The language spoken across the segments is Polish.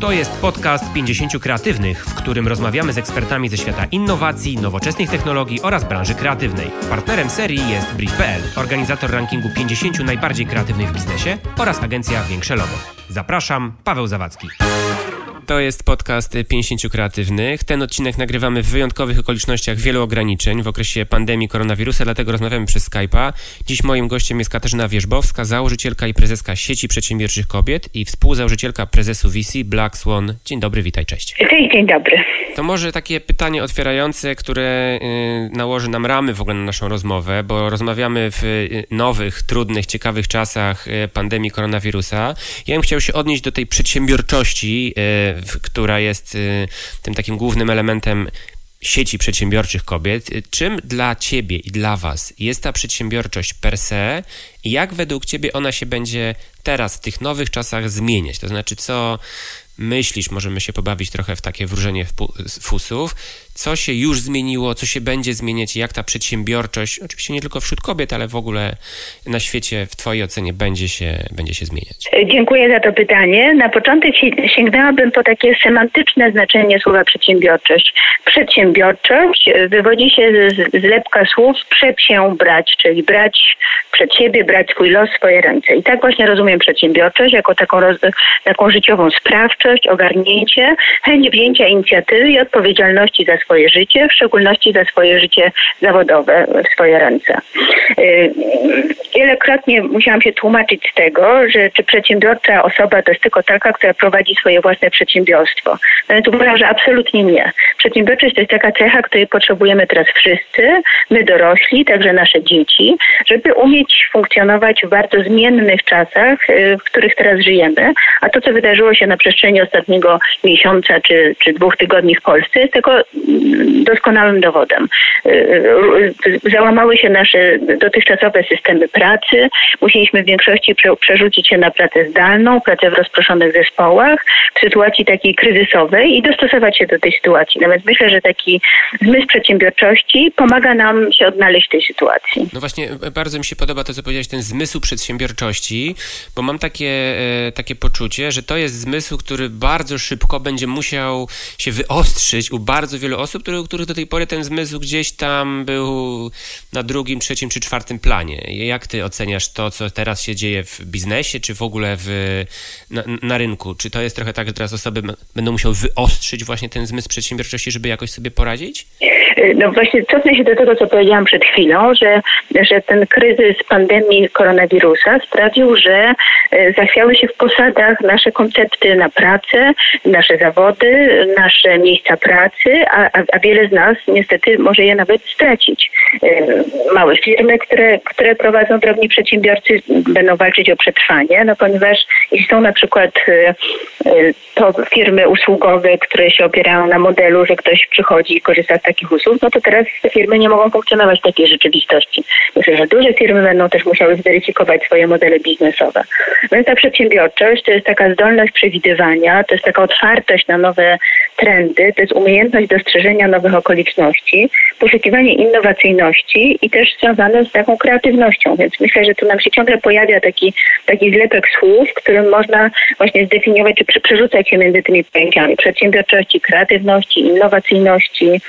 To jest podcast 50 Kreatywnych, w którym rozmawiamy z ekspertami ze świata innowacji, nowoczesnych technologii oraz branży kreatywnej. Partnerem serii jest Brief.pl, organizator rankingu 50 najbardziej kreatywnych w biznesie oraz agencja Większe Logo. Zapraszam, Paweł Zawadzki. To jest podcast 50 Kreatywnych. Ten odcinek nagrywamy w wyjątkowych okolicznościach wielu ograniczeń w okresie pandemii koronawirusa, dlatego rozmawiamy przez Skype'a. Dziś moim gościem jest Katarzyna Wierzbowska, założycielka i prezeska sieci przedsiębiorczych kobiet i współzałożycielka prezesu VC Black Swan. Dzień dobry, witaj, cześć. Cześć, dzień dobry. To może takie pytanie otwierające, które y, nałoży nam ramy w ogóle na naszą rozmowę, bo rozmawiamy w y, nowych, trudnych, ciekawych czasach y, pandemii koronawirusa. Ja bym chciał się odnieść do tej przedsiębiorczości, która jest tym takim głównym elementem sieci przedsiębiorczych kobiet. Czym dla Ciebie i dla Was jest ta przedsiębiorczość per se i jak według Ciebie ona się będzie teraz w tych nowych czasach zmieniać? To znaczy, co myślisz, możemy się pobawić trochę w takie wróżenie fusów, co się już zmieniło, co się będzie zmieniać, jak ta przedsiębiorczość, oczywiście nie tylko wśród kobiet, ale w ogóle na świecie w Twojej ocenie będzie się, będzie się zmieniać? Dziękuję za to pytanie. Na początek sięgnęłabym po takie semantyczne znaczenie słowa przedsiębiorczość. Przedsiębiorczość wywodzi się z zlepka słów przed się brać, czyli brać przed siebie, brać swój los w swoje ręce. I tak właśnie rozumiem przedsiębiorczość jako taką, roz, taką życiową sprawczość, ogarnięcie, chęć wzięcia inicjatywy i odpowiedzialności za swoje życie, w szczególności za swoje życie zawodowe w swoje ręce. Y, wielokrotnie musiałam się tłumaczyć z tego, że czy przedsiębiorcza osoba to jest tylko taka, która prowadzi swoje własne przedsiębiorstwo. No tu uważam, że absolutnie nie. Przedsiębiorczość to jest taka cecha, której potrzebujemy teraz wszyscy, my dorośli, także nasze dzieci, żeby umieć funkcjonować w bardzo zmiennych czasach, y, w których teraz żyjemy. A to, co wydarzyło się na przestrzeni ostatniego miesiąca czy, czy dwóch tygodni w Polsce, jest tego doskonałym dowodem. Y, y, załamały się nasze dotychczasowe systemy pracy. Musieliśmy w większości przerzucić się na pracę zdalną, pracę w rozproszonych zespołach, w sytuacji takiej kryzysowej i dostosować się do tej sytuacji. Nawet myślę, że taki zmysł przedsiębiorczości pomaga nam się odnaleźć w tej sytuacji. No właśnie, bardzo mi się podoba to, co powiedziałeś, ten zmysł przedsiębiorczości, bo mam takie, e, takie poczucie, że to jest zmysł, który bardzo szybko będzie musiał się wyostrzyć u bardzo wielu osób, który, których do tej pory ten zmysł gdzieś tam był na drugim, trzecim czy czwartym planie. Jak ty oceniasz to, co teraz się dzieje w biznesie, czy w ogóle w, na, na rynku? Czy to jest trochę tak, że teraz osoby będą musiały wyostrzyć właśnie ten zmysł przedsiębiorczości, żeby jakoś sobie poradzić? No właśnie cofnę się do tego, co powiedziałam przed chwilą, że, że ten kryzys pandemii koronawirusa sprawił, że e, zachwiały się w posadach nasze koncepty na pracę, nasze zawody, nasze miejsca pracy, a, a, a wiele z nas niestety może je nawet stracić. Małe firmy, które, które prowadzą drobni przedsiębiorcy będą walczyć o przetrwanie, no ponieważ jeśli są na przykład e, to firmy usługowe, które się opierają na modelu, że ktoś przychodzi i korzysta z takich usług, no to teraz te firmy nie mogą funkcjonować w takiej rzeczywistości. Myślę, że duże firmy będą też musiały zweryfikować swoje modele biznesowe. Więc ta przedsiębiorczość to jest taka zdolność przewidywania, to jest taka otwartość na nowe trendy, to jest umiejętność dostrzeżenia nowych okoliczności, poszukiwanie innowacyjności i też związane z taką kreatywnością. Więc myślę, że tu nam się ciągle pojawia taki, taki zlepek słów, którym można właśnie zdefiniować czy przerzucać się między tymi pojęciami przedsiębiorczości, kreatywności, innowacyjności,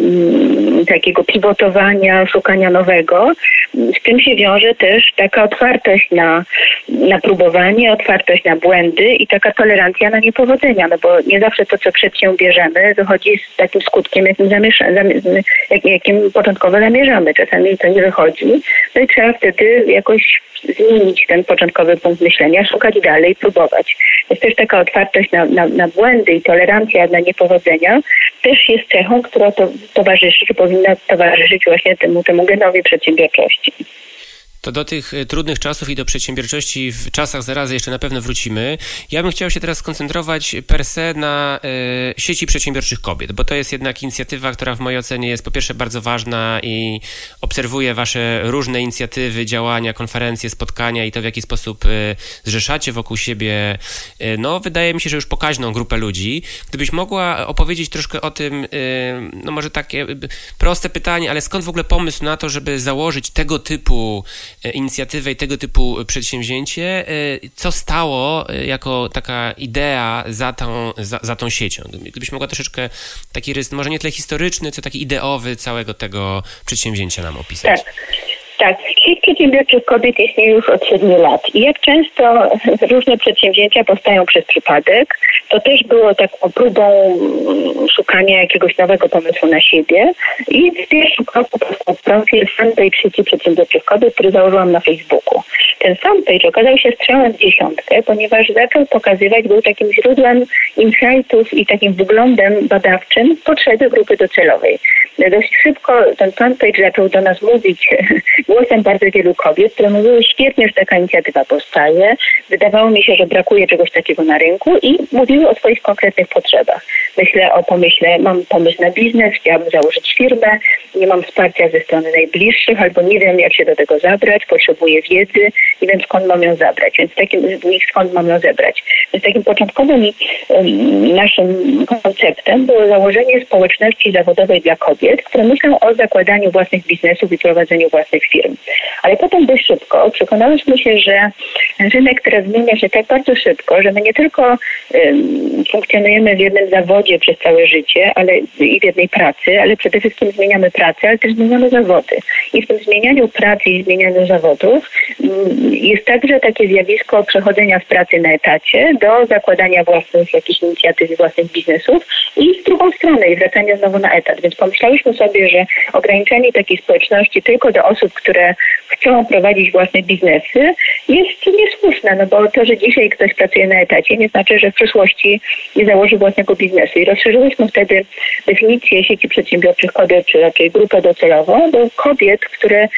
mm, takiego pivotowania, szukania nowego. Z tym się wiąże też taka otwartość na, na próbowanie, otwartość na błędy i taka tolerancja na niepowodzenia, no bo nie zawsze to, co przed się bierzemy, wychodzi z takim skutkiem, jakim, jak, jakim początkowo zamierzamy. Czasami to nie wychodzi, no i trzeba wtedy jakoś zmienić ten początkowy punkt myślenia, szukać dalej, próbować. Jest też taka otwartość na, na, na błędy i tolerancja na niepowodzenia też jest cechą, która to towarzyszy, czy powinna towarzyszyć właśnie temu, temu genowi przedsiębiorczości. To do tych e, trudnych czasów i do przedsiębiorczości w czasach zarazy jeszcze na pewno wrócimy. Ja bym chciał się teraz skoncentrować per se na y, sieci przedsiębiorczych kobiet, bo to jest jednak inicjatywa, która w mojej ocenie jest po pierwsze bardzo ważna i obserwuję wasze różne inicjatywy, działania, konferencje, spotkania i to w jaki sposób y, zrzeszacie wokół siebie, y, no wydaje mi się, że już pokaźną grupę ludzi. Gdybyś mogła opowiedzieć troszkę o tym, no może takie proste pytanie, ale skąd w ogóle pomysł na to, żeby założyć tego typu inicjatywę i tego typu przedsięwzięcie. Co stało jako taka idea za tą, za, za tą siecią? Gdybyś mogła troszeczkę taki rys, może nie tyle historyczny, co taki ideowy całego tego przedsięwzięcia nam opisać. Tak. Tak, sieć przedsiębiorczych kobiet istnieje już od siedmiu lat i jak często różne przedsięwzięcia powstają przez przypadek, to też było taką próbą mm, szukania jakiegoś nowego pomysłu na siebie i w pierwszym kroku powstał profil fanpage sieci przedsiębiorczych kobiet, który założyłam na Facebooku. Ten fanpage okazał się strzałem w dziesiątkę, ponieważ zaczął pokazywać, był takim źródłem insightów i takim wyglądem badawczym potrzeby grupy docelowej. Dość szybko ten fanpage zaczął do nas mówić głosem bardzo wielu kobiet, które mówiły świetnie, że taka inicjatywa powstaje. Wydawało mi się, że brakuje czegoś takiego na rynku i mówiły o swoich konkretnych potrzebach. Myślę o pomyśle, mam pomysł na biznes, chciałabym założyć firmę, nie mam wsparcia ze strony najbliższych, albo nie wiem, jak się do tego zabrać, potrzebuję wiedzy, nie wiem, skąd mam ją zabrać, więc takim, skąd mam ją zebrać. Więc takim początkowym naszym konceptem było założenie społeczności zawodowej dla kobiet, które myślą o zakładaniu własnych biznesów i prowadzeniu własnych firm. Ale potem dość szybko przekonałyśmy się, że rynek teraz zmienia się tak bardzo szybko, że my nie tylko funkcjonujemy w jednym zawodzie przez całe życie, ale i w jednej pracy, ale przede wszystkim zmieniamy pracę, ale też zmieniamy zawody. I w tym zmienianiu pracy i zmienianiu zawodów um, jest także takie zjawisko przechodzenia z pracy na etacie do zakładania własnych jakichś inicjatyw i własnych biznesów i w drugą stronę i wracania znowu na etat. Więc pomyślałyśmy sobie, że ograniczenie takiej społeczności tylko do osób, które chcą prowadzić własne biznesy jest niesłuszne, no bo to, że dzisiaj ktoś pracuje na etacie nie znaczy, że w przyszłości nie założy własnego biznesu. I rozszerzyliśmy wtedy definicję sieci przedsiębiorczych kobiet, czy raczej grupę docelową do kobiet, które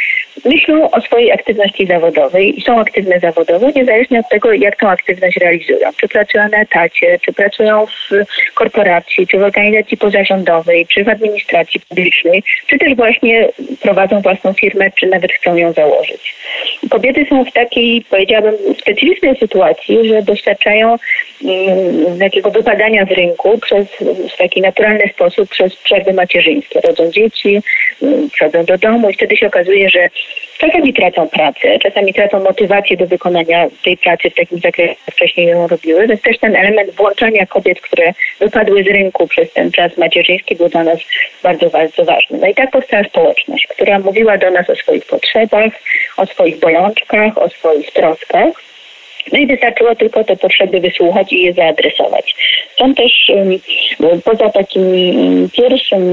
myślą o swojej aktywności zawodowej i są aktywne zawodowo, niezależnie od tego, jak tą aktywność realizują. Czy pracują na etacie, czy pracują w korporacji, czy w organizacji pozarządowej, czy w administracji publicznej, czy też właśnie prowadzą własną firmę, czy nawet chcą ją założyć. Kobiety są w takiej, powiedziałabym, specyficznej sytuacji, że doświadczają mm, takiego wypadania z rynku przez, w taki naturalny sposób przez przerwy macierzyńskie. Rodzą dzieci, mm, wchodzą do domu i wtedy się okazuje, że czasami tracą pracę, czasami tracą motywację do wykonania tej pracy w takim zakresie, jak wcześniej ją robiły, więc też ten element włączania kobiet, które wypadły z rynku przez ten czas macierzyński był dla nas bardzo, bardzo ważny. No i tak powstała społeczność, która mówiła do nas o swoich potrzebach, o swoich bolączkach, o swoich troskach. No i wystarczyło tylko te potrzeby wysłuchać i je zaadresować. Stąd też poza takim pierwszym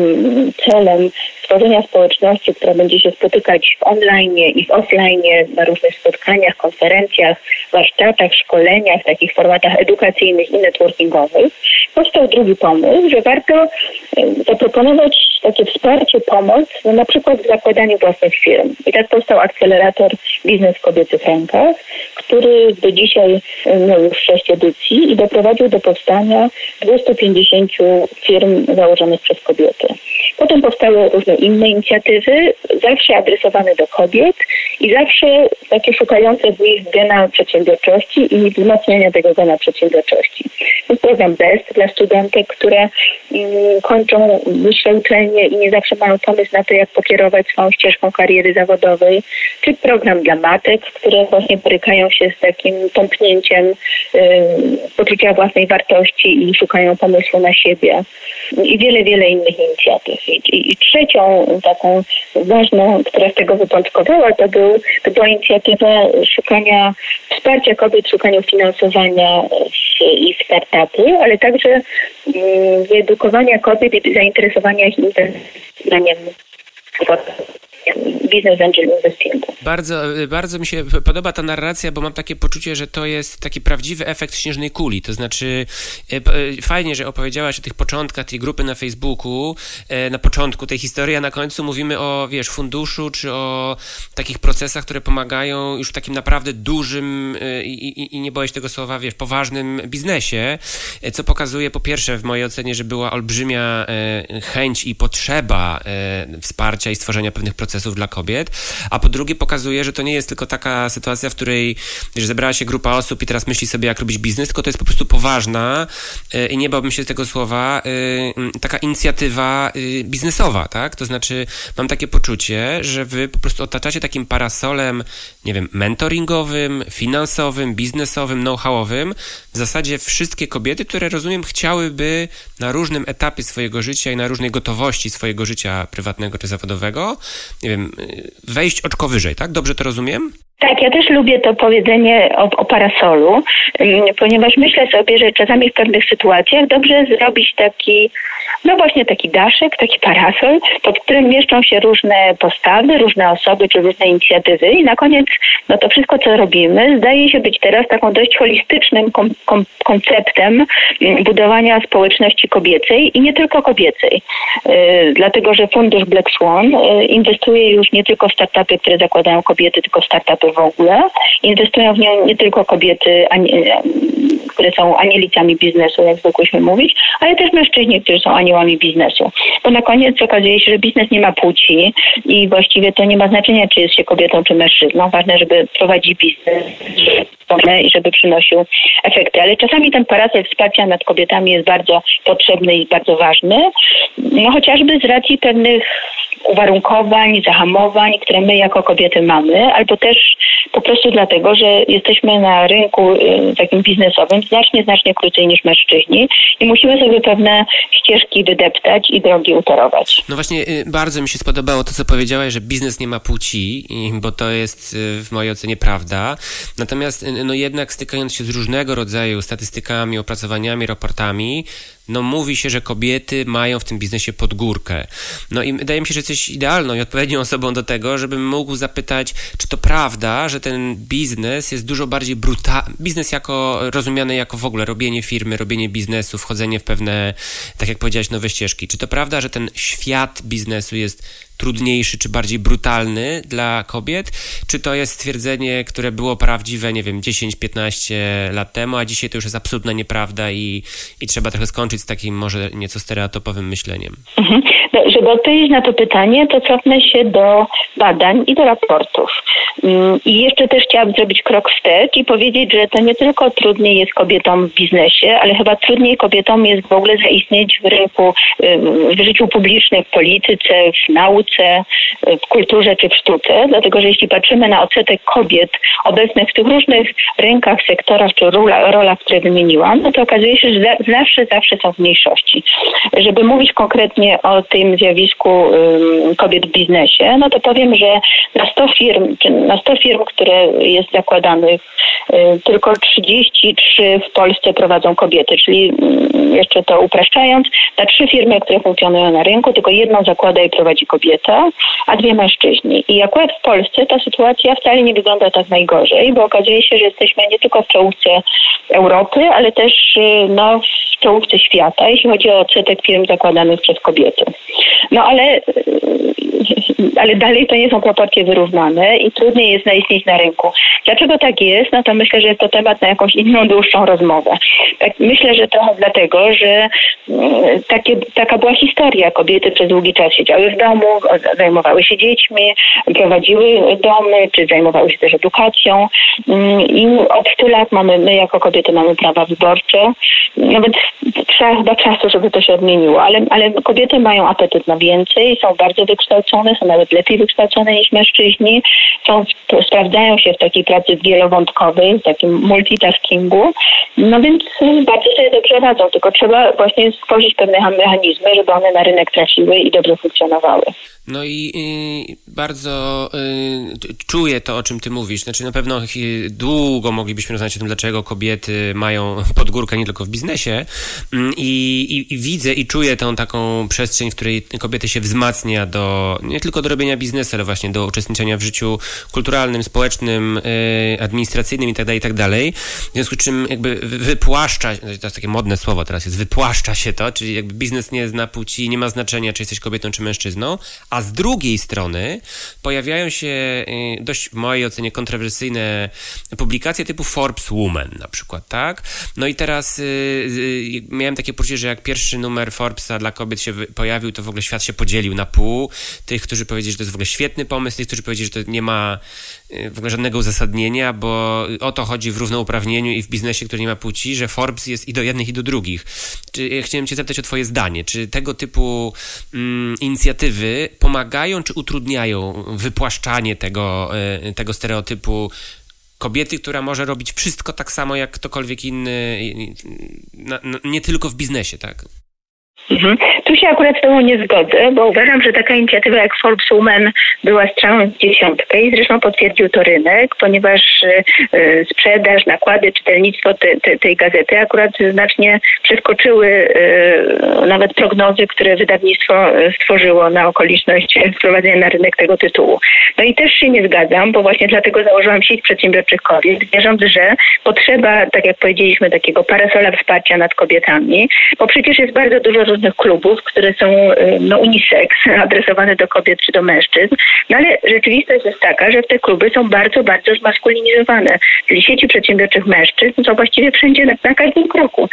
celem stworzenia społeczności, która będzie się spotykać w online i w offline, na różnych spotkaniach, konferencjach, warsztatach, szkoleniach, takich formatach edukacyjnych i networkingowych, powstał drugi pomysł, że warto zaproponować takie wsparcie, pomoc, no na przykład w zakładaniu własnych firm. I tak powstał akcelerator Biznes w Rękach, który do dzisiaj miał już sześć edycji i doprowadził do powstania 250 firm założonych przez kobiety. Potem powstały różne inne inicjatywy, zawsze adresowane do kobiet i zawsze takie szukające w nich gena przedsiębiorczości i wzmacniania tego gena przedsiębiorczości. Jest program BEST dla studentek, które mm, kończą wyższe uczelnie i nie zawsze mają pomysł na to, jak pokierować swoją ścieżką kariery zawodowej, czy program dla matek, które właśnie borykają się z takim tąpnięciem y, poczucia własnej wartości i szukają pomysłu na siebie i wiele, wiele innych inicjatyw. I, i, trzecią taką ważną, która z tego wypoczątkowała, to, był, to była inicjatywa szukania wsparcia kobiet w szukaniu finansowania w, i startupy, ale także mm, wyedukowania kobiet i zainteresowania ich inwestowaniem Business Angel Investingu. Bardzo, bardzo mi się podoba ta narracja, bo mam takie poczucie, że to jest taki prawdziwy efekt śnieżnej kuli. To znaczy, e, e, fajnie, że opowiedziałaś o tych początkach tej grupy na Facebooku, e, na początku tej historii, a na końcu mówimy o, wiesz, funduszu, czy o takich procesach, które pomagają już w takim naprawdę dużym i, i, i nie boję się tego słowa, wiesz, poważnym biznesie, co pokazuje po pierwsze w mojej ocenie, że była olbrzymia chęć i potrzeba wsparcia i stworzenia pewnych procesów dla kobiet, a po drugie pokazuje, że to nie jest tylko taka sytuacja, w której że zebrała się grupa osób i teraz myśli sobie, jak robić biznes, tylko to jest po prostu poważna y, i nie bałbym się tego słowa, y, taka inicjatywa y, biznesowa, tak? To znaczy, mam takie poczucie, że wy po prostu otaczacie takim parasolem, nie wiem, mentoringowym, finansowym, biznesowym, know-howowym, w zasadzie wszystkie kobiety, które rozumiem chciałyby na różnym etapie swojego życia i na różnej gotowości swojego życia prywatnego czy zawodowego, nie wiem, wejść oczko wyżej, tak? Dobrze to rozumiem? Tak, ja też lubię to powiedzenie o, o, parasolu, ponieważ myślę sobie, że czasami w pewnych sytuacjach dobrze zrobić taki, no właśnie taki daszek, taki parasol, pod którym mieszczą się różne postawy, różne osoby czy różne inicjatywy i na koniec no to wszystko, co robimy, zdaje się być teraz taką dość holistycznym kom, kom, konceptem budowania społeczności kobiecej i nie tylko kobiecej. Yy, dlatego, że fundusz Black Swan yy, inwestuje już nie tylko w startupy, które zakładają kobiety, tylko startupy w ogóle. Inwestują w nią nie tylko kobiety, które są anielicami biznesu, jak zwykłyśmy mówić, ale też mężczyźni, którzy są aniołami biznesu. Bo na koniec okazuje się, że biznes nie ma płci i właściwie to nie ma znaczenia, czy jest się kobietą, czy mężczyzną. Ważne, żeby prowadzić biznes i żeby przynosił efekty. Ale czasami ten parasol wsparcia nad kobietami jest bardzo potrzebny i bardzo ważny, no chociażby z racji pewnych uwarunkowań, zahamowań, które my jako kobiety mamy, albo też po prostu dlatego, że jesteśmy na rynku y, takim biznesowym znacznie, znacznie krócej niż mężczyźni i musimy sobie pewne ścieżki wydeptać i drogi utorować. No właśnie, y, bardzo mi się spodobało to, co powiedziałaś, że biznes nie ma płci, bo to jest y, w mojej ocenie prawda. Natomiast no jednak stykając się z różnego rodzaju statystykami, opracowaniami, raportami, no mówi się, że kobiety mają w tym biznesie podgórkę. No i wydaje mi się, że jesteś idealną i odpowiednią osobą do tego, żebym mógł zapytać, czy to prawda, że ten biznes jest dużo bardziej brutalny, biznes jako rozumiany jako w ogóle robienie firmy, robienie biznesu, wchodzenie w pewne, tak jak powiedziałeś, nowe ścieżki. Czy to prawda, że ten świat biznesu jest trudniejszy czy bardziej brutalny dla kobiet? Czy to jest stwierdzenie, które było prawdziwe, nie wiem, 10-15 lat temu, a dzisiaj to już jest absolutna nieprawda i, i trzeba trochę skończyć z takim może nieco stereotypowym myśleniem? Mhm. No, żeby odpowiedzieć na to pytanie, to cofnę się do badań i do raportów. Mm, I jeszcze też chciałabym zrobić krok wstecz i powiedzieć, że to nie tylko trudniej jest kobietom w biznesie, ale chyba trudniej kobietom jest w ogóle zaistnieć w rynku, w życiu publicznym, w polityce, w nauce, w kulturze czy w sztuce, dlatego że jeśli patrzymy na odsetek kobiet obecnych w tych różnych rynkach, sektorach czy rolach, które wymieniłam, no to okazuje się, że zawsze, zawsze są w mniejszości. Żeby mówić konkretnie o tym zjawisku kobiet w biznesie, no to powiem, że na 100 firm, czy na 100 firm, które jest zakładanych, y, tylko 33 w Polsce prowadzą kobiety, czyli jeszcze to upraszczając, na trzy firmy, które funkcjonują na rynku, tylko jedną zakłada i prowadzi kobieta, a dwie mężczyźni. I akurat w Polsce ta sytuacja wcale nie wygląda tak najgorzej, bo okazuje się, że jesteśmy nie tylko w czołówce Europy, ale też y, no, w czołówce świata, jeśli chodzi o odsetek firm zakładanych przez kobiety. No ale, ale dalej to nie są proporcje wyrównane i trudniej jest zaistnieć na rynku. Dlaczego tak jest? No to myślę, że jest to temat na jakąś inną, dłuższą rozmowę. Tak, myślę, że trochę dlatego, że mm, takie, taka była historia. Kobiety przez długi czas siedziały w domu, zajmowały się dziećmi, prowadziły domy, czy zajmowały się też edukacją. Mm, I od 100 lat mamy, my jako kobiety mamy prawa wyborcze. Nawet trzeba chyba czasu, żeby to się odmieniło, ale, ale kobiety mają apetyt na więcej, są bardzo wykształcone, są nawet lepiej wykształcone niż mężczyźni, są, sprawdzają się w takiej pracy wielowątkowej, w takim multitaskingu, no więc bardzo sobie dobrze radzą, tylko trzeba właśnie stworzyć pewne mechanizmy, żeby one na rynek trafiły i dobrze funkcjonowały. No i y, bardzo y, czuję to, o czym ty mówisz. Znaczy, na pewno y, długo moglibyśmy rozmawiać o tym, dlaczego kobiety mają podgórkę nie tylko w biznesie. Mm, I, widzę i czuję tą taką przestrzeń, w której kobiety się wzmacnia do nie tylko do robienia biznesu, ale właśnie do uczestniczenia w życiu kulturalnym, społecznym, y, administracyjnym itd., tak itd. Tak w związku z czym jakby wypłaszcza, to jest takie modne słowo teraz jest, wypłaszcza się to, czyli jakby biznes nie zna płci, nie ma znaczenia, czy jesteś kobietą, czy mężczyzną, A z drugiej strony pojawiają się y, dość w mojej ocenie kontrowersyjne publikacje typu Forbes Woman na przykład, tak? No i teraz yy, miałem takie poczucie, że jak pierwszy numer Forbesa dla kobiet się pojawił, to w ogóle świat się podzielił na pół. Tych, którzy powiedzieli, że to jest w ogóle świetny pomysł, tych, którzy powiedzieli, że to nie ma y, w ogóle żadnego uzasadnienia, bo o to chodzi w równouprawnieniu i w biznesie, który nie ma płci, że Forbes jest i do jednych, i do drugich. Czy, ja chciałem cię zapytać o twoje zdanie. Czy tego typu mm, inicjatywy pomagają, czy utrudniają wypłaszczanie tego, y, tego stereotypu kobiety, która może robić wszystko tak samo jak ktokolwiek inny, nie tylko w biznesie, tak? Mhm. Tu się akurat z Tobą nie zgodzę, bo uważam, że taka inicjatywa jak Forbes Women była strzałem w dziesiątkę i zresztą potwierdził to rynek, ponieważ y, sprzedaż, nakłady, czytelnictwo te, te, tej gazety akurat znacznie przeskoczyły y, nawet prognozy, które wydawnictwo stworzyło na okoliczność wprowadzenia na rynek tego tytułu. No i też się nie zgadzam, bo właśnie dlatego założyłam sieć przedsiębiorczych kobiet, wierząc, że potrzeba, tak jak powiedzieliśmy, takiego parasola wsparcia nad kobietami, bo przecież jest bardzo dużo różnych klubów, które są y, no, unisex, adresowane do kobiet czy do mężczyzn, no ale rzeczywistość jest taka, że te kluby są bardzo, bardzo zmaskulinizowane. Czyli sieci przedsiębiorczych mężczyzn są właściwie wszędzie na, na każdym kroku.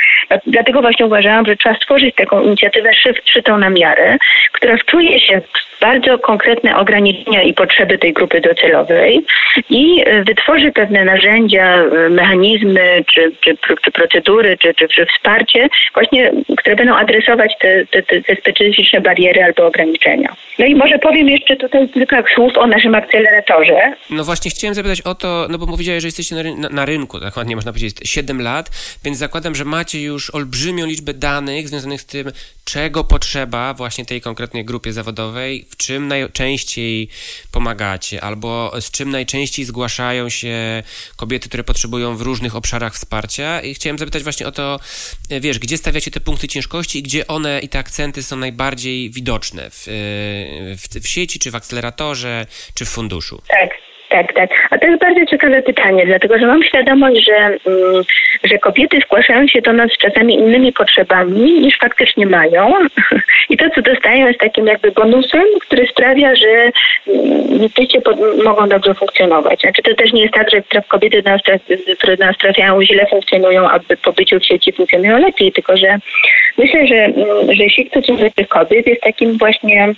Dlatego właśnie uważałam, że trzeba stworzyć taką inicjatywę szytą na miarę, która wczuje się w bardzo konkretne ograniczenia i potrzeby tej grupy docelowej i y, wytworzy pewne narzędzia, y, mechanizmy, czy, czy, czy procedury, czy, czy, czy wsparcie, właśnie, które będą adresować te, te, te, specyficzne bariery albo ograniczenia. No i może powiem jeszcze tutaj kilka słów o naszym akceleratorze. No właśnie chciałem zapytać o to, no bo powiedziałeś, że jesteście na, na, na rynku, tak ładnie można powiedzieć, 7 lat, więc zakładam, że macie już olbrzymią liczbę danych związanych z tym, czego potrzeba właśnie tej konkretnej grupie zawodowej, w czym najczęściej pomagacie, albo z czym najczęściej zgłaszają się kobiety, które potrzebują w różnych obszarach wsparcia. I chciałem zapytać właśnie o to, wiesz, gdzie stawiacie te punkty ciężkości i gdzie one i te akcenty są najbardziej widoczne w, w, w sieci, czy w akceleratorze, czy w funduszu? Tak. Tak, tak. A to jest bardzo ciekawe pytanie, dlatego że mam świadomość, że, mm, że kobiety zgłaszają się do nas z czasami innymi potrzebami niż faktycznie mają. I to, co dostają, jest takim jakby bonusem, który sprawia, że mm, rzeczywiście mogą dobrze funkcjonować. Znaczy, to też nie jest tak, że kobiety, do nas, które do nas trafiają, źle funkcjonują, aby po byciu w sieci funkcjonują lepiej, tylko że myślę, że, mm, że sieć tych kobiet jest takim właśnie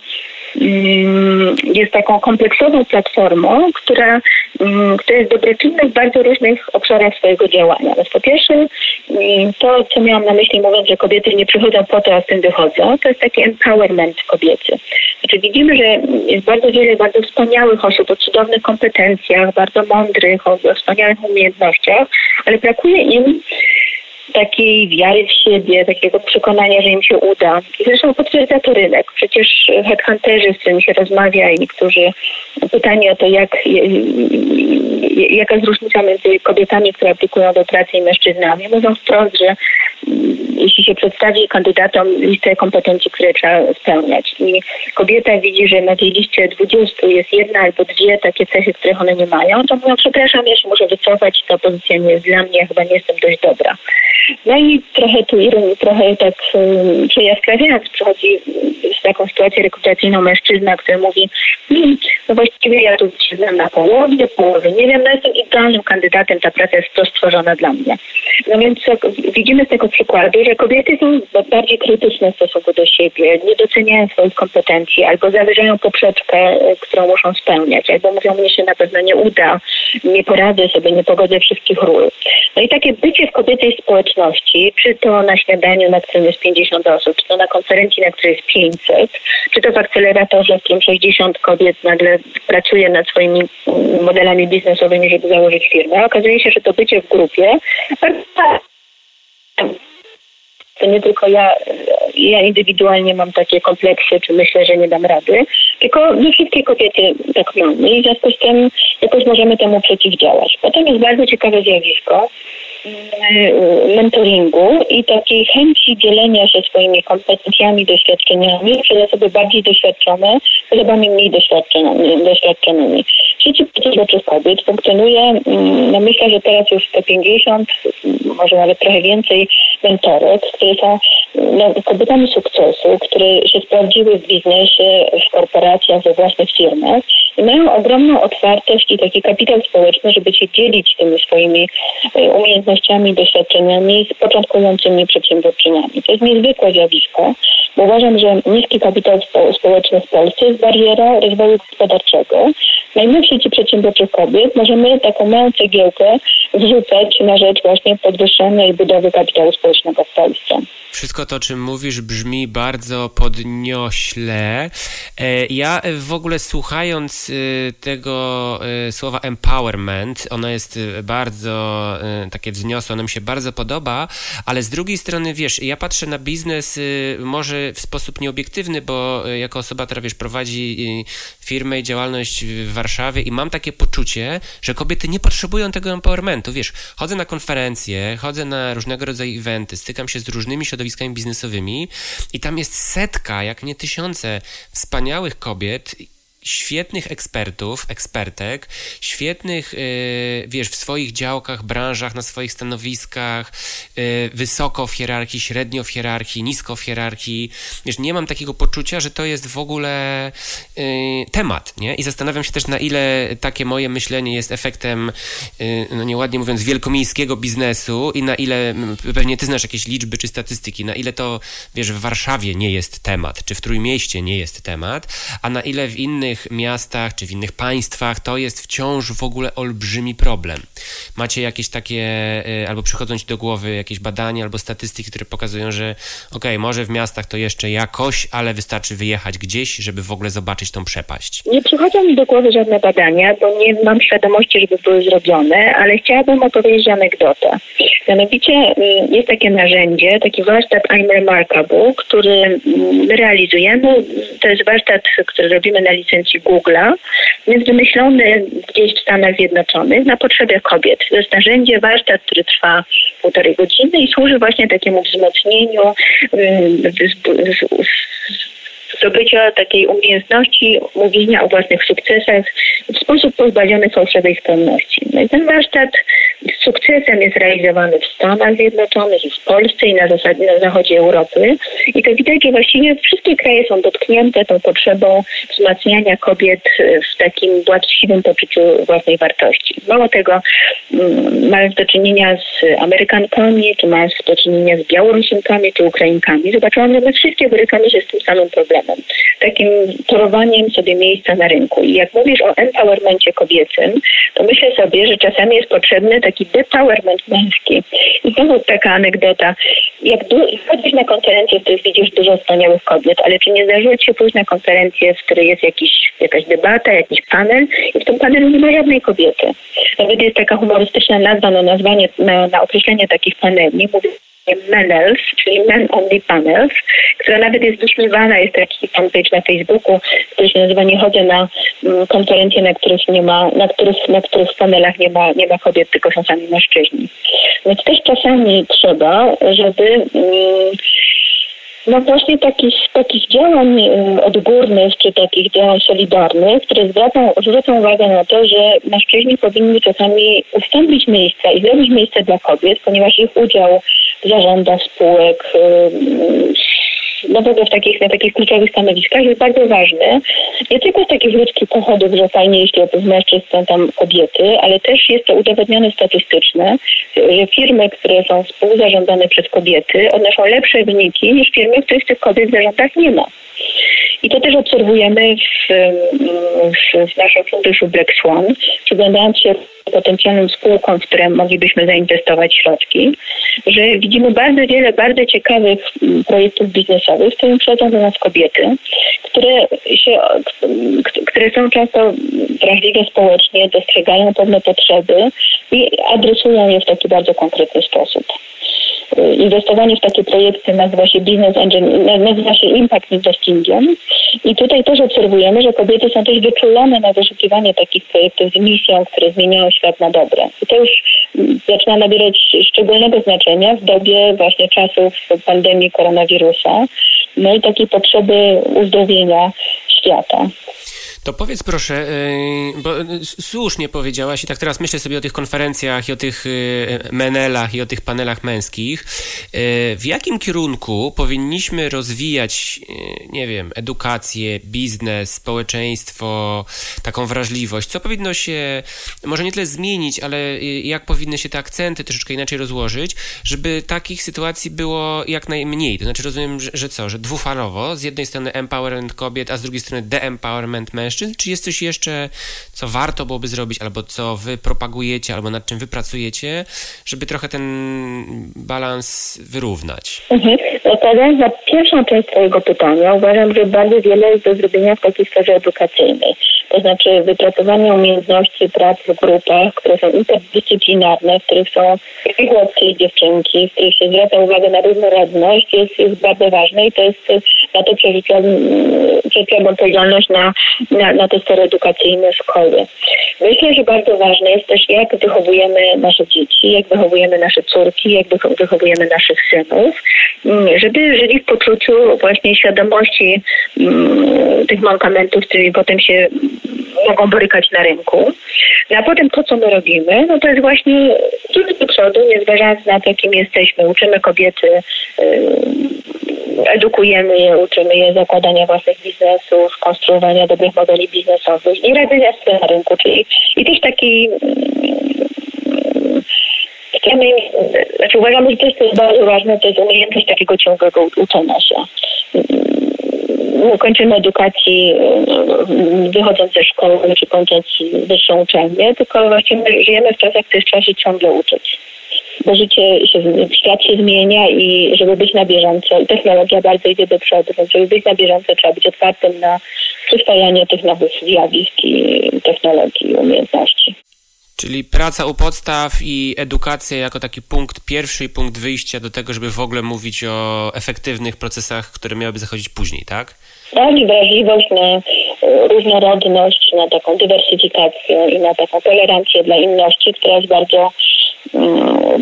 jest taką kompleksową platformą, która, mm, która jest dobroczynna w bardzo różnych obszarach swojego działania. Więc po pierwsze, mm, to, co miałam na myśli mówiąc, że kobiety nie przychodzą po to, a z tym wychodzą, to jest taki empowerment kobiecy. Znaczy widzimy, że jest bardzo wiele bardzo wspaniałych osób o cudownych kompetencjach, bardzo mądrych, o, o wspaniałych umiejętnościach, ale brakuje im takiej wiary w siebie, takiego przekonania, że im się uda. I zresztą potwierdza to rynek. Przecież headhunterzy, z którymi się rozmawia i którzy pytanie o to, jak, jaka jest różnica między kobietami, które aplikują do pracy i mężczyznami, mówią wprost, że jeśli się przedstawi kandydatom listę kompetencji, które trzeba spełniać i kobieta widzi, że na tej liście 20 jest jedna albo dwie takie cechy, których one nie mają, to mówią, przepraszam, ja się muszę wycofać, ta pozycja nie jest dla mnie, ja chyba nie jestem dość dobra. No i trochę tu ironii, trochę tak przejaskrawiając, przychodzi z taką sytuację rekrutacyjną mężczyzna, który mówi, hmm, no właściwie ja tu siedzę na połowie, połowie, nie wiem, no jestem idealnym kandydatem, ta praca jest to stworzona dla mnie. No więc widzimy z tego przykładu, że kobiety są bardziej krytyczne w stosunku do siebie, nie doceniają swoich kompetencji, albo zawyżają poprzeczkę, e, którą muszą spełniać, albo mówią, mnie się na pewno nie uda, nie poradzę sobie, nie pogodzę wszystkich ról. No i takie bycie w kobiecej społeczności, czy to na śniadaniu, na którym jest 50 osób, czy to na konferencji, na której jest 500, czy to w akceleratorze, w którym 60 kobiet nagle pracuje nad swoimi modelami biznesowymi, żeby założyć firmę. Okazuje się, że to bycie w grupie to nie tylko ja, ja indywidualnie mam takie kompleksy, czy myślę, że nie dam rady, tylko nie wszystkie kobiety tak mamy i w związku z tym jakoś możemy temu przeciwdziałać. Potem jest bardzo ciekawe zjawisko, mentoringu i takiej chęci dzielenia się swoimi kompetencjami, doświadczeniami przez osoby bardziej doświadczone osobami mniej doświadczonymi. doświadczonymi. Sieci przedsiębiorczych kobiet funkcjonuje, mm, no myślę, że teraz już 150, może nawet trochę więcej mentorek, które są no, kobietami sukcesu, które się sprawdziły w biznesie, w korporacjach, we własnych firmach i mają ogromną otwartość i taki kapitał społeczny, żeby się dzielić tymi swoimi e, umiejętnościami, doświadczeniami z początkującymi przedsiębiorczyniami. To jest niezwykłe zjawisko, bo uważam, że niski kapitał społeczny w Polsce jest bariera rozwoju gospodarczego. Najmniejszej ci przedsiębiorczych kobiet możemy taką małą cegiełkę wrzucać na rzecz właśnie podwyższenia i budowy kapitału społecznego w Polsce. Wszystko to, o czym mówisz, brzmi bardzo podniośle. E, ja w ogóle słuchając e, tego e, słowa empowerment, ono jest bardzo takie wzniosłe, ono mi się bardzo podoba, ale z drugiej strony, wiesz, ja patrzę na biznes może w sposób nieobiektywny, bo jako osoba, która, wiesz, prowadzi firmę i działalność w Warszawie i mam takie poczucie, że kobiety nie potrzebują tego empowermentu. Wiesz, chodzę na konferencje, chodzę na różnego rodzaju eventy, stykam się z różnymi środowiskami biznesowymi i tam jest setka, jak nie tysiące wspaniałych kobiet świetnych ekspertów, ekspertek, świetnych, yy, wiesz, w swoich działkach, branżach, na swoich stanowiskach, yy, wysoko w hierarchii, średnio w hierarchii, nisko w hierarchii. Wiesz, nie mam takiego poczucia, że to jest w ogóle yy, temat, nie? I zastanawiam się też, na ile takie moje myślenie jest efektem, no nieładnie mówiąc, wielkomiejskiego biznesu i na ile, pewnie ty znasz jakieś liczby czy statystyki, na ile to, wiesz, w Warszawie nie jest temat, czy w Trójmieście nie jest temat, a na ile w innych innych miastach czy w innych państwach to jest wciąż w ogóle olbrzymi problem. Macie jakieś takie, e, albo przychodzą ci do głowy jakieś badania albo statystyki, które pokazują, że ok, może w miastach to jeszcze jakoś, ale wystarczy wyjechać gdzieś, żeby w ogóle zobaczyć tą przepaść. Nie przychodzą mi do głowy żadne badania, bo nie mam świadomości, żeby były zrobione, ale chciałabym opowiedzieć anegdotę. Mianowicie mm, jest takie narzędzie, taki warsztat I'm Remarkable, który mm, realizujemy. To jest warsztat, który robimy na licencji agencji Google'a, jest wymyślony gdzieś w Stanach Zjednoczonych na potrzeby kobiet. To jest narzędzie, warsztat, który trwa półtorej godziny i służy właśnie takiemu wzmocnieniu zdobycia takiej umiejętności mówienia o własnych sukcesach w sposób pozbawiony fałszywej skromności. No i ten warsztat sukcesem jest realizowany w Stanach Zjednoczonych i w Polsce i na zasadzie na zachodzie Europy. I to widać, że właściwie wszystkie kraje są dotknięte tą potrzebą wzmacniania kobiet w takim właściwym poczuciu własnej wartości. Mało tego, mm, mając do czynienia z Amerykankami, czy mając do czynienia z Białorusinkami, czy Ukrainkami, zobaczyłam, że wszystkie borykamy się z tym samym problemem. Takim torowaniem sobie miejsca na rynku. I jak mówisz o empowermencie kobiecym, to myślę sobie, że czasami jest potrzebny taki depowerment męski. I znowu taka anegdota. Jak chodzisz na konferencję, w której widzisz dużo wspaniałych kobiet, ale czy nie zdarzyło się pójść na konferencję, w której jest jakiś, jakaś debata, jakiś panel i w tym panelu nie ma żadnej kobiety. Nawet jest taka humorystyczna nazwa na nazwanie, na, na określenie takich paneli. Mówi Menels, czyli Men Only Panels, która nawet jest wyśmiewana, jest taki fanpage na Facebooku, który się nazywa Nie chodzę na mm, konferencje, na których nie ma, na których, na których panelach nie ma, nie ma kobiet, tylko są sami mężczyźni. Więc też czasami trzeba, żeby mm, no właśnie takich, takich działań y, odgórnych, czy takich działań solidarnych, które zwracą, zwracą uwagę na to, że mężczyźni powinni czasami ustąpić miejsca i zrobić miejsce dla kobiet, ponieważ ich udział zarządach spółek, no w ogóle w takich, na takich kluczowych stanowiskach jest bardzo ważny. Nie tylko z takich ludzkich pochodów, że fajnie, jeśli oprócz mężczyzn są tam kobiety, ale też jest to udowodnione statystycznie, że firmy, które są współzarządzane przez kobiety, odnoszą lepsze wyniki niż firmy, których tych kobiet w zarządach nie ma. I to też obserwujemy w, w, w naszym funduszu Black Swan, przyglądając się potencjalnym spółkom, w które moglibyśmy zainwestować środki, że widzimy bardzo wiele bardzo ciekawych mm, projektów biznesowych, w którym przychodzą do nas kobiety, które, się, które są często wrażliwe społecznie, dostrzegają pewne potrzeby i adresują je w taki bardzo konkretny sposób. Y, inwestowanie w takie projekty nazywa się business engine, nazywa się impact investingiem i tutaj też obserwujemy, że kobiety są też wyczulone na wyszukiwanie takich projektów z misją, które zmieniają świat na dobre. I to już mm, zaczyna nabierać szczególnego znaczenia w dobie właśnie czasów pandemii koronawirusa, no i takiej potrzeby uzdrowienia świata. To powiedz proszę, y, bo słusznie powiedziałaś i tak teraz myślę sobie o tych konferencjach i o tych y, menelach i o tych panelach męskich. W jakim kierunku powinniśmy rozwijać, nie wiem, edukację, biznes, społeczeństwo, taką wrażliwość? Co powinno się, może nie tyle zmienić, ale jak powinny się te akcenty troszeczkę inaczej rozłożyć, żeby takich sytuacji było jak najmniej? To znaczy rozumiem, że, że co, że dwufalowo, z jednej strony empowerment kobiet, a z drugiej strony de-empowerment mężczyzn? Czy jest coś jeszcze, co warto byłoby zrobić, albo co wy propagujecie, albo nad czym wy pracujecie, żeby trochę ten balans wyrównać? Mhm. Na pierwszą część Twojego pytania, uważam, że bardzo wiele jest do zrobienia w takiej sferze edukacyjnej. To znaczy wypracowanie umiejętności pracy w grupach, które są interdyscyplinarne, w których są i chłopcy i dziewczynki, w których się zwraca uwagę na różnorodność, jest, jest bardzo ważne i to jest, na to przerzucam odpowiedzialność na, na, na te sfery edukacyjne szkoły. Myślę, że bardzo ważne jest też, jak wychowujemy nasze dzieci, jak wychowujemy nasze córki, jak wychowujemy naszych synów, mm, żeby żyli w poczuciu właśnie świadomości mm, tych mankamentów, z którymi potem się mogą borykać na rynku. No a potem to, co my robimy, no to jest właśnie iść do przodu, nie zważając na to, kim jesteśmy. Uczymy kobiety, edukujemy je, uczymy je zakładania własnych biznesów, konstruowania dobrych modeli biznesowych i radzenia sobie na rynku, czyli i też taki znaczy uważam, że to jest bardzo ważne, to jest umiejętność takiego ciągłego uczenia się kończymy edukacji wychodząc ze szkoły czy kończąc wyższą uczelnię, tylko właśnie my żyjemy w czasach, których trzeba się ciągle uczyć. Bo życie się, świat się zmienia i żeby być na bieżąco, i technologia bardzo idzie do przodu, więc żeby być na bieżąco trzeba być otwartym na przyswajanie tych nowych zjawisk i technologii i umiejętności. Czyli praca u podstaw i edukacja jako taki punkt pierwszy i punkt wyjścia do tego, żeby w ogóle mówić o efektywnych procesach, które miałyby zachodzić później, tak? Tak, i wrażliwość na różnorodność, na taką dywersyfikację i na taką tolerancję dla inności, która jest bardzo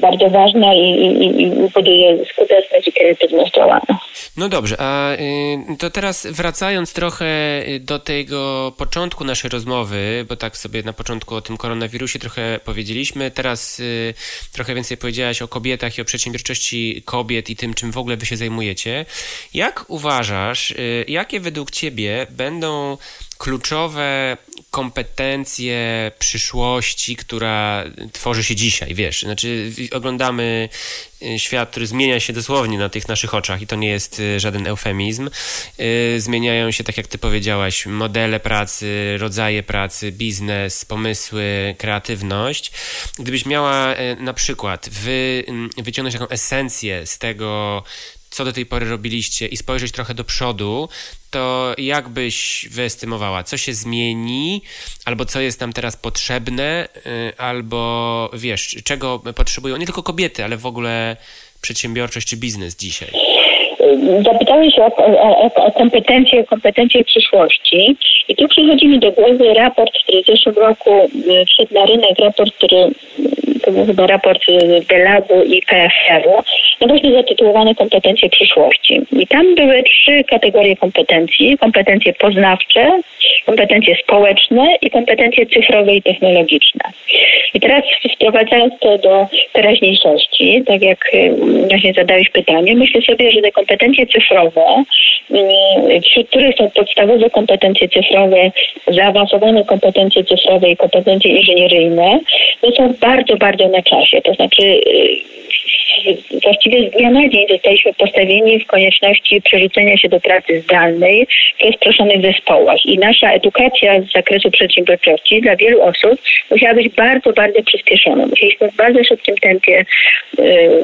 bardzo ważna i, i, i buduje skuteczność i kreatywność działania. No dobrze, a y, to teraz wracając trochę do tego początku naszej rozmowy, bo tak sobie na początku o tym koronawirusie trochę powiedzieliśmy, teraz y, trochę więcej powiedziałaś o kobietach i o przedsiębiorczości kobiet i tym, czym w ogóle wy się zajmujecie. Jak uważasz, y, jakie według ciebie będą kluczowe kompetencje przyszłości, która tworzy się dzisiaj, wiesz, znaczy oglądamy y, świat, który zmienia się dosłownie na tych naszych oczach i to nie jest y, żaden eufemizm. Y, zmieniają się, tak jak ty powiedziałaś, modele pracy, rodzaje pracy, biznes, pomysły, kreatywność. Gdybyś miała na przykład wy, wyciągnąć taką esencję z tego, co do tej pory robiliście i spojrzeć trochę do przodu, to jak byś wyestymowała, co się zmieni, albo co jest nam teraz potrzebne, y, albo wiesz, czego potrzebują nie tylko kobiety, ale w ogóle przedsiębiorczość czy biznes dzisiaj? Zapytałeś o, o, o kompetencje, kompetencje przyszłości i tu przychodzi mi do głowy raport, który w zeszłym roku y, wszedł na rynek, raport, który to był chyba raport Delabu i PFR-u, no właśnie zatytułowany Kompetencje przyszłości. I tam były trzy kategorie kompetencji. Kompetencje poznawcze, kompetencje społeczne i kompetencje cyfrowe i technologiczne. I teraz wprowadzając to do teraźniejszości, tak jak y, właśnie zadałeś pytanie, myślę sobie, że te kompetencje cyfrowe, y, wśród których są podstawowe kompetencje cyfrowe, zaawansowane kompetencje cyfrowe i kompetencje inżynieryjne, to są bardzo, bardzo na czasie. To znaczy y, właściwie z dnia na dzień zostaliśmy postawieni w konieczności przerzucenia się do pracy zdalnej w rozproszonych zespołach. I nasza edukacja z zakresu przedsiębiorczości dla wielu osób musiała być bardzo, bardzo przyspieszona. Musieliśmy w bardzo szybkim tempie yy,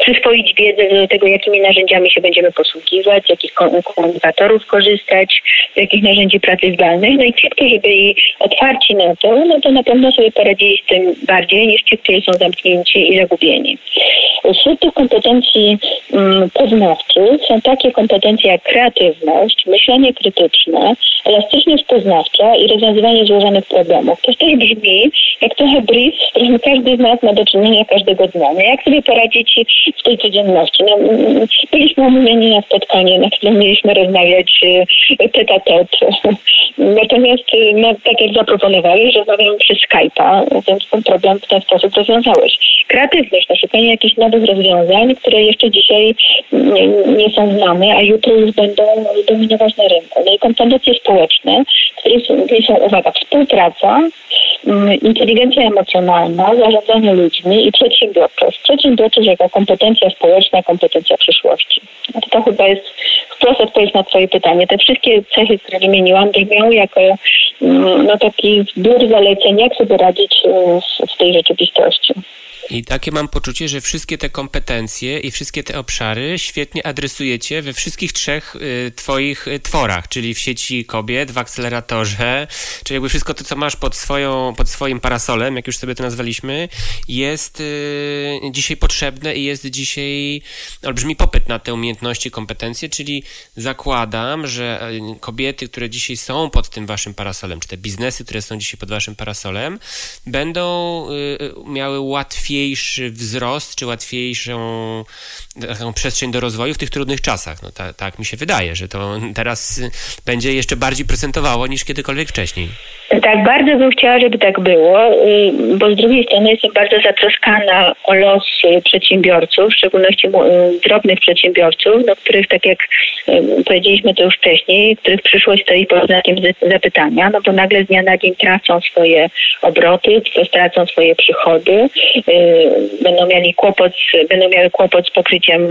przyswoić wiedzę do tego, jakimi narzędziami się będziemy posługiwać, jakich komunikatorów korzystać, jakich narzędzi pracy zdalnej. No i ci, którzy byli otwarci na to, no to na pewno sobie poradzili z tym bardziej niż ci, którzy są zamknięci i zagubieni. Wśród tych kompetencji mm, poznawczych są takie kompetencje jak kreatywność, myślenie krytyczne, elastyczność poznawcza i rozwiązywanie złożonych problemów. To też brzmi jak trochę brief, z którym każdy z nas ma do czynienia każdego dnia. No jak sobie poradzić w tej codzienności? No, byliśmy umówieni na spotkanie, na którym mieliśmy rozmawiać tet a tet. Natomiast no, tak jak zaproponowałeś, rozmawiamy przez Skype'a, więc ten problem w ten sposób rozwiązałeś. Kreatywność, to szukanie jakichś nowych rozwiązań, które jeszcze dzisiaj nie, nie są znane, a jutro już będą dominować na rynku. No i kompetencje społeczne, które są, są uwaga, współpraca, mm, inteligencja emocjonalna, zarządzanie ludźmi i przedsiębiorczość. Przedsiębiorczość jako kompetencja społeczna, kompetencja przyszłości. No to, to chyba jest wprost odpowiedź na Twoje pytanie. Te wszystkie cechy, które wymieniłam, brzmią jako mm, no, taki zbiór zaleceń, jak sobie radzić w, w tej rzeczywistości. I takie mam poczucie, że wszystkie te kompetencje i wszystkie te obszary świetnie adresujecie we wszystkich trzech y, Twoich y, tworach, czyli w sieci kobiet, w akceleratorze, czyli jakby wszystko to, co masz pod, swoją, pod swoim parasolem, jak już sobie to nazwaliśmy, jest y, dzisiaj potrzebne i jest dzisiaj olbrzymi popyt na te umiejętności, kompetencje, czyli zakładam, że y, kobiety, które dzisiaj są pod tym Waszym parasolem, czy te biznesy, które są dzisiaj pod Waszym parasolem, będą y, y, miały łatwiej łatwiejszy wzrost, czy łatwiejszą taką przestrzeń do rozwoju w tych trudnych czasach. No tak, tak mi się wydaje, że to teraz będzie jeszcze bardziej prezentowało niż kiedykolwiek wcześniej. Tak, bardzo bym chciała, żeby tak było, y, bo z drugiej strony jestem bardzo zatroskana o los przedsiębiorców, w szczególności y, drobnych przedsiębiorców, do których, tak jak y, powiedzieliśmy to już wcześniej, których przyszłość stoi pod znakiem zapytania, no bo nagle z dnia na dzień tracą swoje obroty, tracą swoje przychody, będą mieli kłopot, będą miały kłopot z pokryciem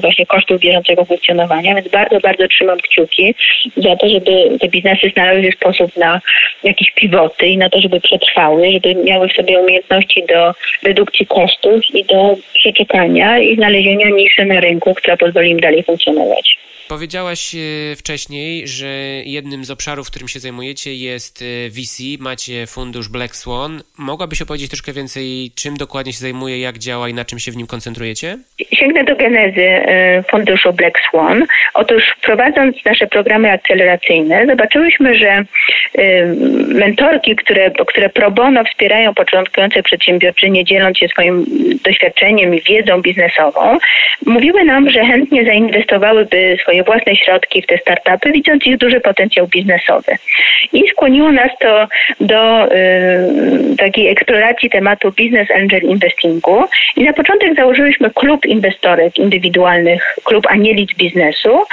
właśnie kosztów bieżącego funkcjonowania, więc bardzo, bardzo trzymam kciuki za to, żeby te biznesy znalazły sposób na jakieś pivoty i na to, żeby przetrwały, żeby miały w sobie umiejętności do redukcji kosztów i do przeczekania i znalezienia niszy na rynku, która pozwoli im dalej funkcjonować. Powiedziałaś e, wcześniej, że jednym z obszarów, którym się zajmujecie jest e, VC, macie fundusz Black Swan. Mogłabyś opowiedzieć troszkę więcej, czym dokładnie się zajmuje, jak działa i na czym się w nim koncentrujecie? Sięgnę do genezy e, funduszu Black Swan. Otóż prowadząc nasze programy akceleracyjne, zobaczyłyśmy, że mentorki, które, które pro bono wspierają początkujące przedsiębiorczynie, dzieląc się swoim doświadczeniem i wiedzą biznesową, mówiły nam, że chętnie zainwestowałyby swoje własne środki w te startupy, widząc ich duży potencjał biznesowy. I skłoniło nas to do y, takiej eksploracji tematu Business Angel Investingu. I na początek założyliśmy klub inwestorek indywidualnych, klub anielic biznesu,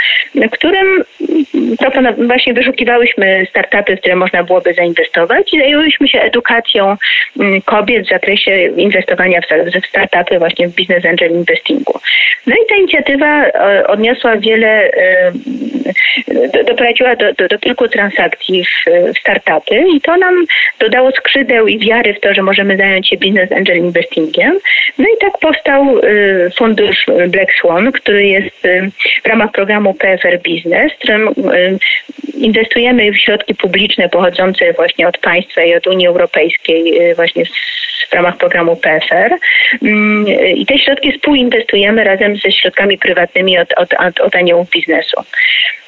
którym właśnie wyszukiwałyśmy startupy, w które można byłoby zainwestować i zajęłyśmy się edukacją mm, kobiet w zakresie inwestowania w startupy właśnie w Business Angel Investingu. No i ta inicjatywa e, odniosła wiele doprowadziła do, do, do kilku transakcji w, w, startupy i to nam dodało skrzydeł i wiary w to, że możemy zająć się business angel investingiem. No i tak powstał y, fundusz Black Swan, który jest y, w ramach programu PFR Business, w którym y, inwestujemy w środki publiczne pochodzące właśnie od państwa i od Unii Europejskiej właśnie w ramach programu PFR. Mm, I te środki współinwestujemy razem ze środkami prywatnymi od, od, od aniołów biznesu.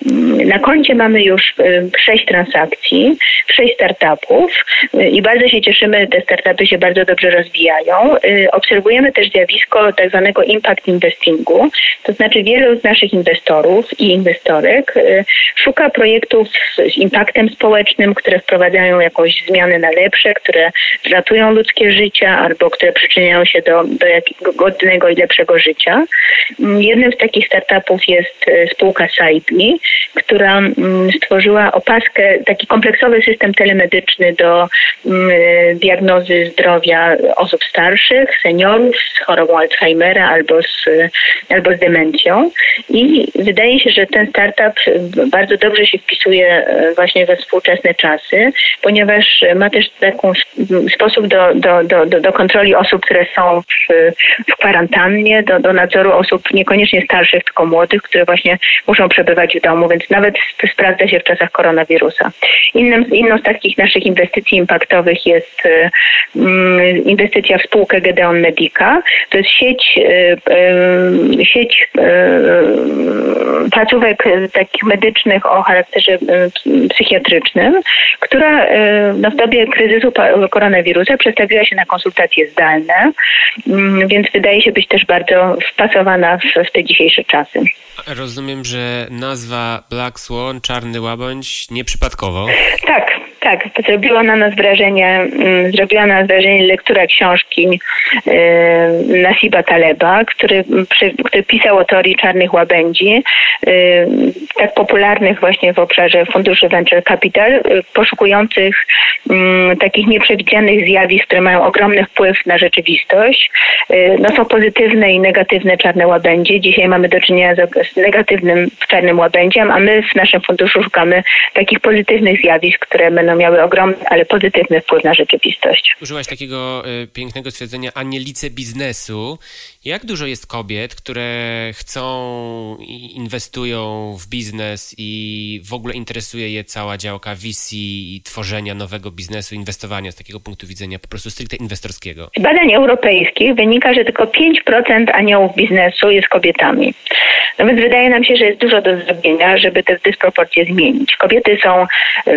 Mm, na koncie mamy już y, sześć transakcji, sześć startupów y, i bardzo się cieszymy, te startupy się bardzo dobrze rozwijają. Y, obserwujemy też zjawisko tak zwanego impact investingu, to znaczy wielu z naszych inwestorów i inwestorek szuka projektów z impaktem społecznym, które wprowadzają jakąś zmianę na lepsze, które ratują ludzkie życie albo które przyczyniają się do, do godnego i lepszego życia. Mm, jednym z takich startupów jest spółka Saipmi, która mm, stworzyła opaskę, taki kompleksowy system telemedyczny do mm, diagnozy zdrowia osób starszych, seniorów z chorobą Alzheimera albo z, albo z demencją. I wydaje się, że ten startup bardzo dobrze się wpisuje e, właśnie we współczesne czasy, ponieważ ma też taki sposób do, do, do, do kontroli osób, które są w, w kwarantannie, do, do nadzoru osób niekoniecznie starszych, tylko młodych, które właśnie muszą przebywać w domu, więc nawet sprawdza się w czasach koronawirusa. Innym, inną z takich naszych inwestycji impaktowych jest mm, inwestycja w spółkę Gedeon Medica. To jest sieć, sieć placówek takich medycznych o charakterze psychiatrycznym, która no, w dobie kryzysu koronawirusa przestawiła się na konsultacje zdalne, mm, więc wydaje się być też bardzo wpasowana w, w te dzisiejsze czasy. Rozumiem, że nazwa Black Swan, Czarny Łabędź, nieprzypadkowo. Tak, tak. Zrobiła na nas wrażenie, mm, zrobiła na nas wrażenie lektura książki y, Nasiba Taleba, który, który pisał o teorii czarnych łabędzi, y, tak popularnych właśnie w obszarze funduszy Venture Capital, y, poszukujących mm, takich nieprzewidzianych zjawisk, które mają ogromny wpływ na rzeczywistość. No są pozytywne i negatywne czarne łabędzie. Dzisiaj mamy do czynienia z negatywnym czarnym łabędziem, a my w naszym funduszu szukamy takich pozytywnych zjawisk, które będą miały ogromny, ale pozytywny wpływ na rzeczywistość. Użyłaś takiego y, pięknego stwierdzenia anielice biznesu. Jak dużo jest kobiet, które chcą i inwestują w biznes i w ogóle interesuje je cała działka VC i tworzenia nowego biznesu, inwestowania z takiego punktu widzenia po prostu stricte inwestorskiego? Z badań europejskich wynika, że tylko 5% aniołów biznesu jest kobietami. No więc wydaje nam się, że jest dużo do zrobienia, żeby te dysproporcje zmienić. Kobiety są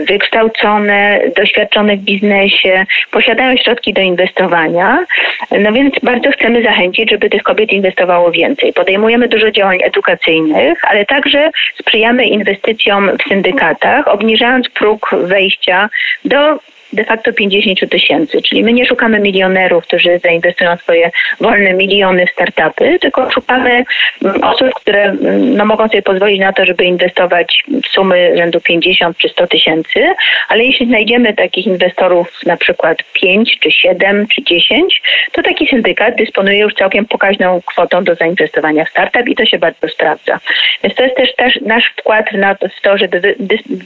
wykształcone, doświadczone w biznesie, posiadają środki do inwestowania, no więc bardzo chcemy zachęcić, żeby tych kobiet inwestowało więcej. Podejmujemy dużo działań edukacyjnych, ale także sprzyjamy inwestycjom w syndykatach, obniżając próg wejścia do de facto 50 tysięcy. Czyli my nie szukamy milionerów, którzy zainwestują swoje wolne miliony w startupy, tylko szukamy mm, osób, które mm, no, mogą sobie pozwolić na to, żeby inwestować w sumy rzędu 50 czy 100 tysięcy, ale jeśli znajdziemy takich inwestorów na przykład 5 czy 7 czy 10, to taki syndykat dysponuje już całkiem pokaźną kwotą do zainwestowania w startup i to się bardzo sprawdza. Więc to jest też, też nasz wkład w to, żeby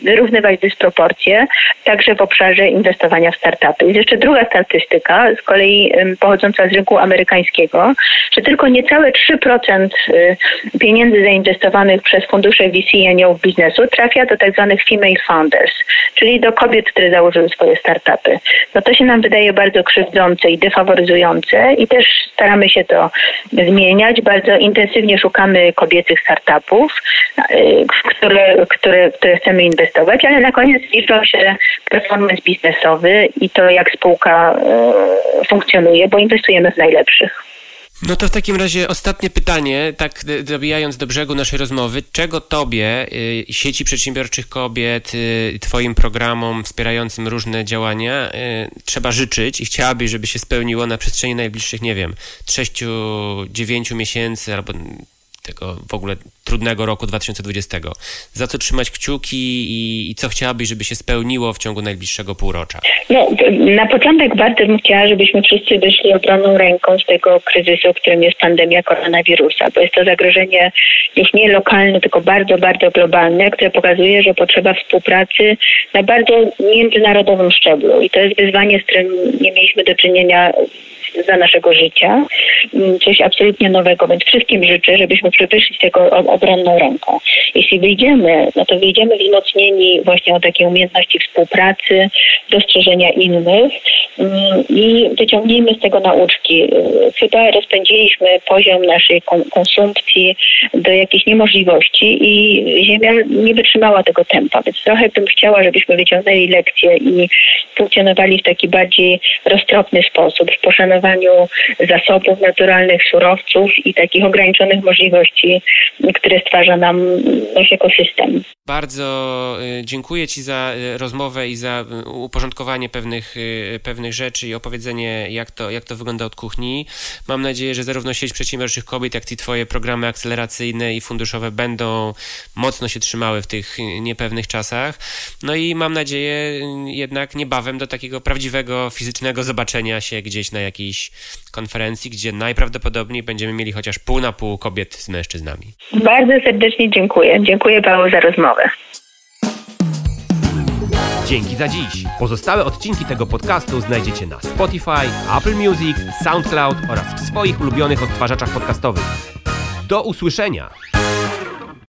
wyrównywać dysproporcje także w obszarze inwestowania inwestowania w startupy. Jest jeszcze druga statystyka, z kolei pochodząca z rynku amerykańskiego, że tylko niecałe 3% y, pieniędzy zainwestowanych przez fundusze VC i aniołów biznesu trafia do. Tak female founders, czyli do kobiet, które założyły swoje startupy. No to się nam wydaje bardzo krzywdzące i defaworyzujące i też staramy się to zmieniać. Bardzo intensywnie szukamy kobiecych startupów, y, w które, które, które chcemy inwestować, ale na koniec liczą się performance biznesowy i to, jak spółka e, funkcjonuje, bo inwestujemy w najlepszych. No to w takim razie ostatnie pytanie, tak dobijając do brzegu naszej rozmowy. Czego Tobie, y, sieci przedsiębiorczych kobiet, y, Twoim programom wspierającym różne działania y, trzeba życzyć i chciałabyś, żeby się spełniło na przestrzeni najbliższych, nie wiem, 6-9 miesięcy albo tego w ogóle trudnego roku 2020. Za co trzymać kciuki i, i, co chciałabyś, żeby się spełniło w ciągu najbliższego półrocza? No, na początek bardzo bym chciała, żebyśmy wszyscy wyszli obronną ręką z tego kryzysu, którym jest pandemia koronawirusa, bo jest to zagrożenie już nie lokalne, tylko bardzo, bardzo globalne, które pokazuje, że potrzeba współpracy na bardzo międzynarodowym szczeblu i to jest wyzwanie, z którym nie mieliśmy do czynienia za naszego życia, mm, coś absolutnie nowego, więc wszystkim życzę, żebyśmy wyszli z tego obronną ręką. Jeśli wyjdziemy, no to wyjdziemy wzmocnieni właśnie o takiej umiejętności współpracy, dostrzeżenia innych mm, i wyciągnijmy z tego nauczki. Chyba rozpędziliśmy poziom naszej konsumpcji do jakichś niemożliwości i Ziemia nie wytrzymała tego tempa, więc trochę bym chciała, żebyśmy wyciągnęli lekcje i funkcjonowali w taki bardziej roztropny sposób, w zasobów naturalnych, surowców i takich ograniczonych możliwości, które stwarza nam nasz ekosystem. Bardzo y, dziękuję Ci za y, rozmowę i za y, uporządkowanie pewnych, pewnych rzeczy i opowiedzenie, jak to, jak to wygląda od kuchni. Mam nadzieję, że zarówno sieć przedsiębiorczych kobiet, jak i Twoje programy akceleracyjne i funduszowe będą mocno się trzymały w tych niepewnych czasach. No i mam nadzieję jednak niebawem do takiego prawdziwego, fizycznego zobaczenia się gdzieś na jakiejś jakiejś konferencji, gdzie najprawdopodobniej będziemy mieli chociaż pół na pół kobiet z mężczyznami. Bardzo serdecznie dziękuję. Dziękuję Paweł za rozmowę. Dzięki za dziś. Pozostałe odcinki tego podcastu znajdziecie na Spotify, Apple Music, SoundCloud oraz w swoich ulubionych odtwarzaczach podcastowych. Do usłyszenia!